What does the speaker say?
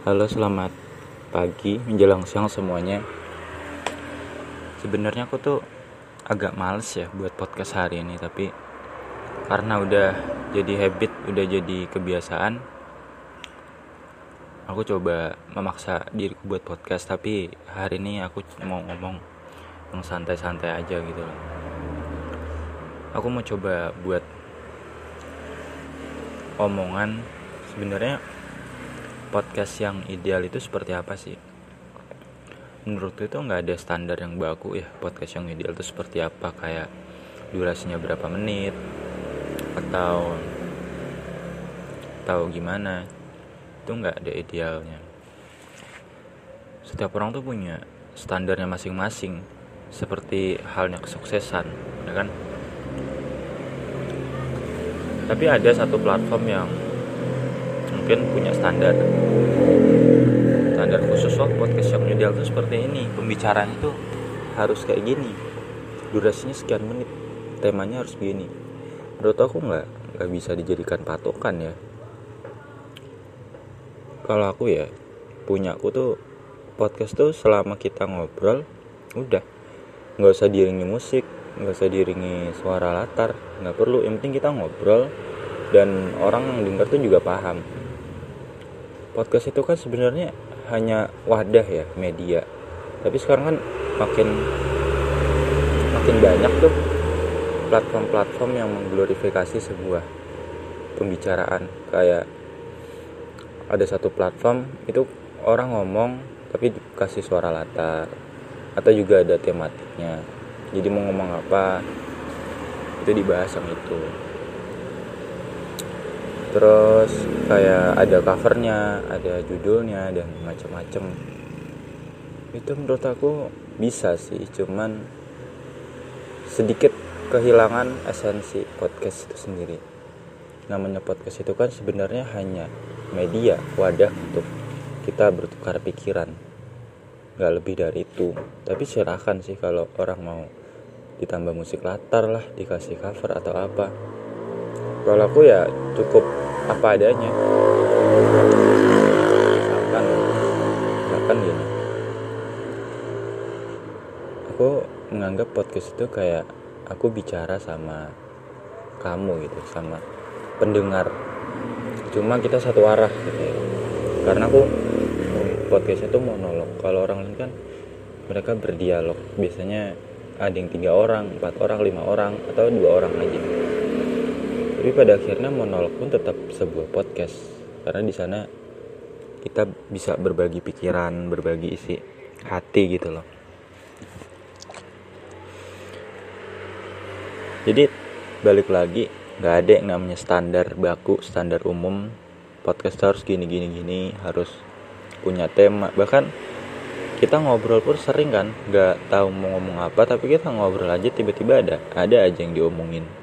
Halo, selamat pagi menjelang siang semuanya. Sebenarnya aku tuh agak males ya buat podcast hari ini, tapi karena udah jadi habit, udah jadi kebiasaan, aku coba memaksa diriku buat podcast. Tapi hari ini aku mau ngomong yang santai-santai aja gitu loh. Aku mau coba buat omongan sebenarnya podcast yang ideal itu seperti apa sih? Menurutku itu nggak ada standar yang baku ya podcast yang ideal itu seperti apa kayak durasinya berapa menit atau tahu gimana itu nggak ada idealnya. Setiap orang tuh punya standarnya masing-masing seperti halnya kesuksesan, ya kan? Tapi ada satu platform yang mungkin punya standar standar khusus loh podcast yang ideal itu seperti ini. Pembicaraan itu harus kayak gini. Durasinya sekian menit temanya harus begini. Menurut aku nggak nggak bisa dijadikan patokan ya. Kalau aku ya punya aku tuh podcast tuh selama kita ngobrol udah. Nggak usah diiringi musik nggak usah diiringi suara latar nggak perlu. Yang penting kita ngobrol dan orang yang dengar tuh juga paham podcast itu kan sebenarnya hanya wadah ya media. Tapi sekarang kan makin makin banyak tuh platform-platform yang mengglorifikasi sebuah pembicaraan. Kayak ada satu platform itu orang ngomong tapi dikasih suara latar. Atau juga ada tematiknya. Jadi mau ngomong apa itu dibahas yang itu terus kayak ada covernya ada judulnya dan macam-macam itu menurut aku bisa sih cuman sedikit kehilangan esensi podcast itu sendiri. Namanya podcast itu kan sebenarnya hanya media wadah untuk kita bertukar pikiran. Nggak lebih dari itu. Tapi silahkan sih kalau orang mau ditambah musik latar lah dikasih cover atau apa. Kalau aku ya cukup apa adanya. Misalkan misalkan gini. Aku menganggap podcast itu kayak aku bicara sama kamu gitu sama pendengar. Cuma kita satu arah gitu ya. karena aku podcast itu monolog. Kalau orang lain kan mereka berdialog. Biasanya ada yang tiga orang empat orang lima orang atau dua orang aja tapi pada akhirnya monolog pun tetap sebuah podcast. Karena di sana kita bisa berbagi pikiran berbagi isi hati gitu loh. Jadi balik lagi nggak ada yang namanya standar baku standar umum. Podcast harus gini gini gini harus punya tema. Bahkan kita ngobrol pun sering kan nggak tahu mau ngomong apa tapi kita ngobrol aja tiba-tiba ada ada aja yang diomongin